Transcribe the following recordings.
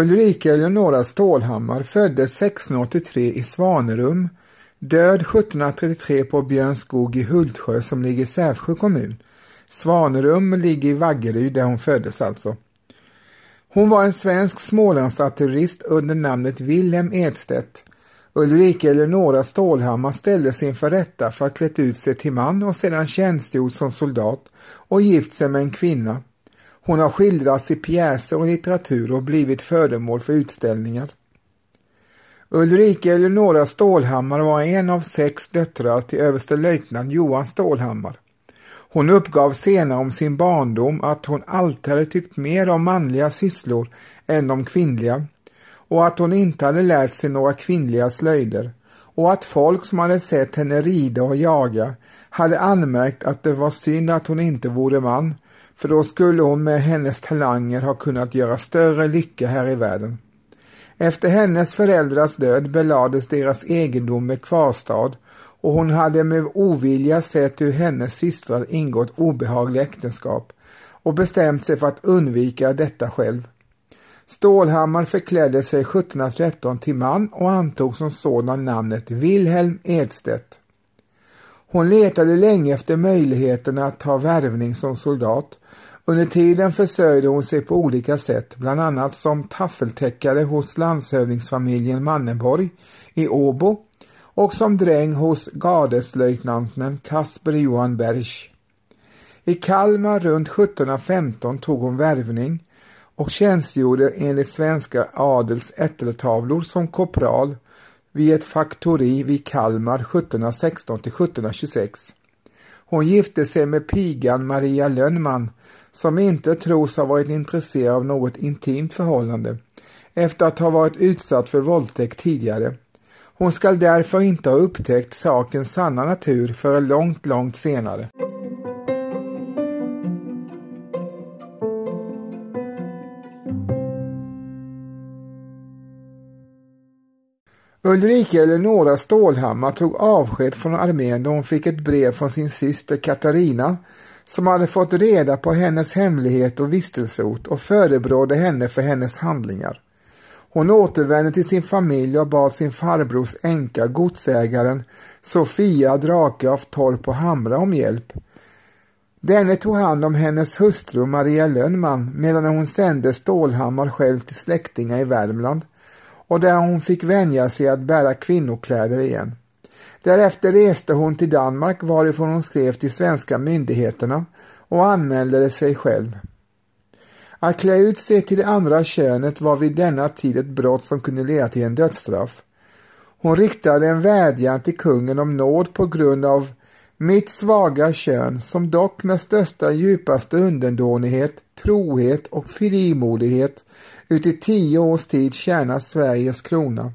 Ulrika Eleonora Stålhammar föddes 1683 i Svanerum, död 1733 på Björnskog i Hultsjö som ligger i Sävsjö kommun. Svanerum ligger i Vaggeryd där hon föddes alltså. Hon var en svensk Smålandsartillerist under namnet Wilhelm Edstedt. Ulrika Eleonora Stålhammar ställdes inför rätta för att klätt ut sig till man och sedan tjänstgjort som soldat och gift sig med en kvinna. Hon har skildrats i pjäser och litteratur och blivit föremål för utställningar. Ulrika Eleonora Stålhammar var en av sex döttrar till överstelöjtnant Johan Stålhammar. Hon uppgav senare om sin barndom att hon alltid hade tyckt mer om manliga sysslor än om kvinnliga och att hon inte hade lärt sig några kvinnliga slöjder och att folk som hade sett henne rida och jaga hade anmärkt att det var synd att hon inte vore man för då skulle hon med hennes talanger ha kunnat göra större lycka här i världen. Efter hennes föräldrars död belades deras egendom med kvarstad och hon hade med ovilja sett hur hennes systrar ingått obehagliga äktenskap och bestämt sig för att undvika detta själv. Stålhammar förklädde sig 1713 till man och antog som sådan namnet Wilhelm Edstedt. Hon letade länge efter möjligheterna att ta värvning som soldat. Under tiden försörjde hon sig på olika sätt, bland annat som taffeltäckare hos landshövdingsfamiljen Manneborg i Åbo och som dräng hos gardeslöjtnanten Kasper Johan Berch. I Kalmar runt 1715 tog hon värvning och tjänstgjorde enligt svenska adels ätteltavlor som korpral vid ett faktori vid Kalmar 1716 till 1726. Hon gifte sig med pigan Maria Lönnman som inte tros ha varit intresserad av något intimt förhållande efter att ha varit utsatt för våldtäkt tidigare. Hon skall därför inte ha upptäckt sakens sanna natur förrän långt, långt senare. Ulrika Eleonora Stålhammar tog avsked från armén då hon fick ett brev från sin syster Katarina som hade fått reda på hennes hemlighet och vistelseort och förebrådde henne för hennes handlingar. Hon återvände till sin familj och bad sin farbrors änka, godsägaren Sofia Drake av Torp och Hamra om hjälp. Denne tog hand om hennes hustru Maria Lönnman medan hon sände Stålhammar själv till släktingar i Värmland och där hon fick vänja sig att bära kvinnokläder igen. Därefter reste hon till Danmark varifrån hon skrev till svenska myndigheterna och anmälde sig själv. Att klä ut sig till det andra könet var vid denna tid ett brott som kunde leda till en dödsstraff. Hon riktade en vädjan till kungen om nåd på grund av mitt svaga kön som dock med största djupaste underdånighet, trohet och frimodighet uti tio års tid tjänat Sveriges krona.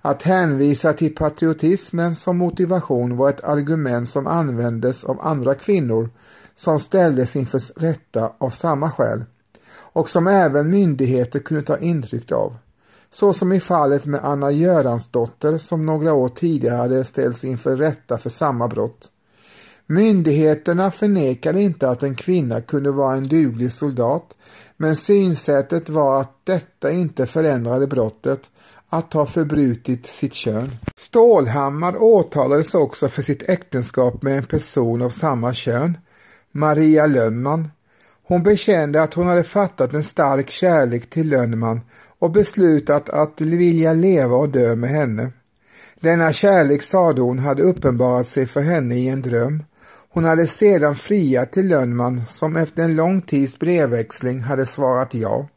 Att hänvisa till patriotismen som motivation var ett argument som användes av andra kvinnor som ställdes inför rätta av samma skäl och som även myndigheter kunde ta intryck av. Så som i fallet med Anna Göransdotter som några år tidigare hade ställts inför rätta för samma brott. Myndigheterna förnekade inte att en kvinna kunde vara en duglig soldat, men synsättet var att detta inte förändrade brottet att ha förbrutit sitt kön. Stålhammar åtalades också för sitt äktenskap med en person av samma kön, Maria Lönnman. Hon bekände att hon hade fattat en stark kärlek till Lönnman och beslutat att vilja leva och dö med henne. Denna kärlek, sade hon, hade uppenbarat sig för henne i en dröm. Hon hade sedan friat till Lönnman som efter en lång tids brevväxling hade svarat ja.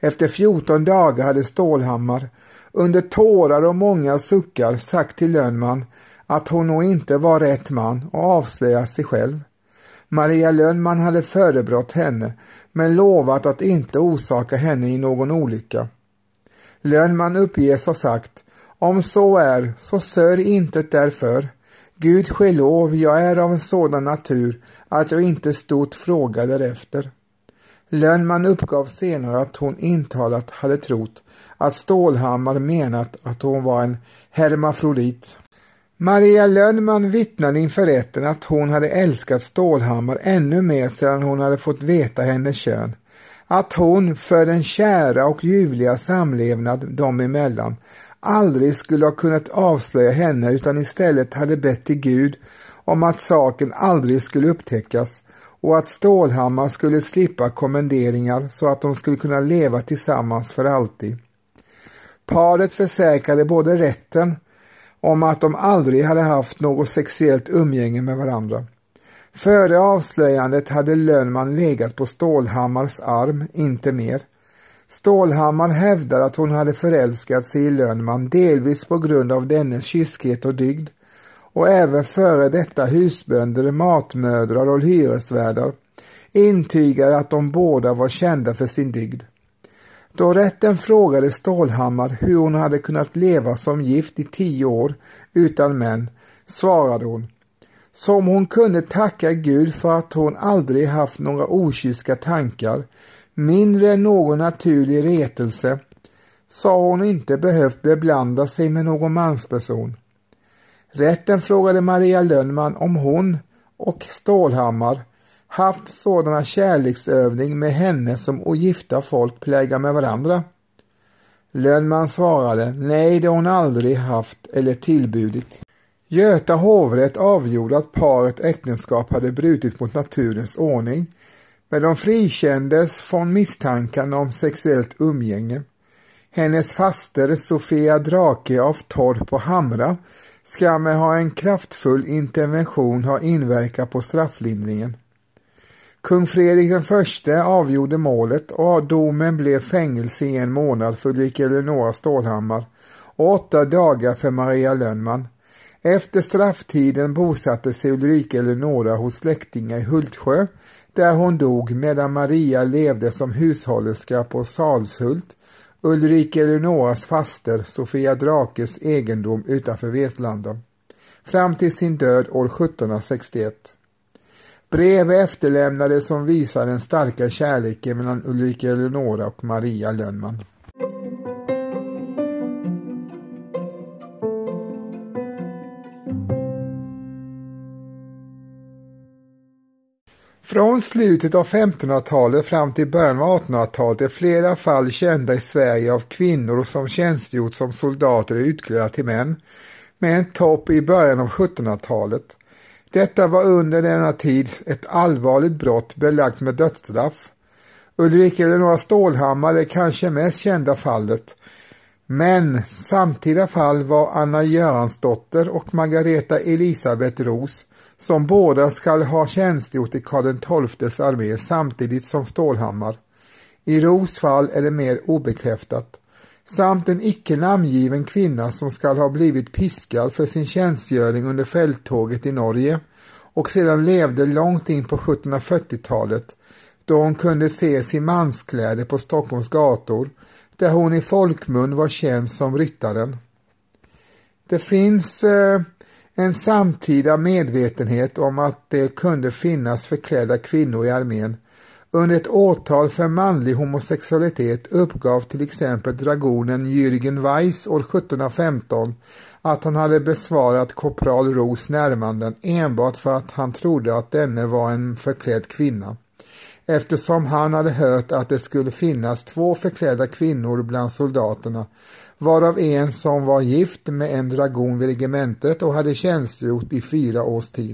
Efter 14 dagar hade Stålhammar under tårar och många suckar sagt till Lönnman att hon nog inte var rätt man och avslöjat sig själv. Maria Lönnman hade förebrått henne men lovat att inte orsaka henne i någon olycka. Lönnman uppges ha sagt om så är, så sörj inte därför. Gud ske lov, jag är av en sådan natur att jag inte stort frågar därefter. Lönnman uppgav senare att hon intalat hade trott att Stålhammar menat att hon var en hermafrodit. Maria Lönnman vittnade inför rätten att hon hade älskat Stålhammar ännu mer sedan hon hade fått veta hennes kön. att hon för den kära och ljuvliga samlevnad dem emellan aldrig skulle ha kunnat avslöja henne utan istället hade bett till Gud om att saken aldrig skulle upptäckas och att Stålhammar skulle slippa kommenderingar så att de skulle kunna leva tillsammans för alltid. Paret försäkrade både rätten om att de aldrig hade haft något sexuellt umgänge med varandra. Före avslöjandet hade Lönnman legat på Stålhammars arm, inte mer. Stålhammar hävdar att hon hade förälskat sig i Lönnman delvis på grund av dennes kyskhet och dygd och även före detta husbönder, matmödrar och hyresvärdar intygade att de båda var kända för sin dygd. Då rätten frågade Stålhammar hur hon hade kunnat leva som gift i tio år utan män svarade hon som hon kunde tacka Gud för att hon aldrig haft några okyska tankar, mindre än någon naturlig retelse, sa hon inte behövt beblanda sig med någon mansperson. Rätten frågade Maria Lönnman om hon och Stålhammar haft sådana kärleksövning med henne som ogifta folk plägar med varandra. Lönnman svarade nej, det har hon aldrig haft eller tillbudit. Göta hovrätt avgjorde att paret äktenskap hade brutit mot naturens ordning, men de frikändes från misstankarna om sexuellt umgänge. Hennes faster Sofia Drake av Torp och Hamra ska med ha en kraftfull intervention ha inverkat på strafflindringen. Kung Fredrik den förste avgjorde målet och domen blev fängelse i en månad för Ulrika Eleonora Stålhammar och åtta dagar för Maria Lönnman. Efter strafftiden bosatte sig Ulrika Eleonora hos släktingar i Hultsjö där hon dog medan Maria levde som hushållerska på Salshult, Ulrika Eleonoras faster Sofia Drakes egendom utanför Vetlanda, fram till sin död år 1761. Brev efterlämnades som visar den starka kärleken mellan Ulrika Eleonora och Maria Lönnman. Från slutet av 1500-talet fram till början av 1800-talet är flera fall kända i Sverige av kvinnor som tjänstgjort som soldater utklädda till män, med en topp i början av 1700-talet. Detta var under denna tid ett allvarligt brott belagt med dödsstraff. Ulrika Eleonora Stålhammar är kanske mest kända fallet, men samtida fall var Anna Göransdotter och Margareta Elisabeth Ros som båda skall ha tjänstgjort i Karl XIIs armé samtidigt som Stålhammar. I Ros fall är det mer obekräftat. Samt en icke namngiven kvinna som skall ha blivit piskad för sin tjänstgöring under fälttåget i Norge och sedan levde långt in på 1740-talet då hon kunde ses i manskläder på Stockholms gator där hon i folkmun var känd som ryttaren. Det finns eh, en samtida medvetenhet om att det kunde finnas förklädda kvinnor i armén. Under ett åtal för manlig homosexualitet uppgav till exempel dragonen Jürgen Weiss år 1715 att han hade besvarat korpral Ros närmanden enbart för att han trodde att denne var en förklädd kvinna eftersom han hade hört att det skulle finnas två förklädda kvinnor bland soldaterna varav en som var gift med en dragon vid regementet och hade tjänstgjort i fyra års tid.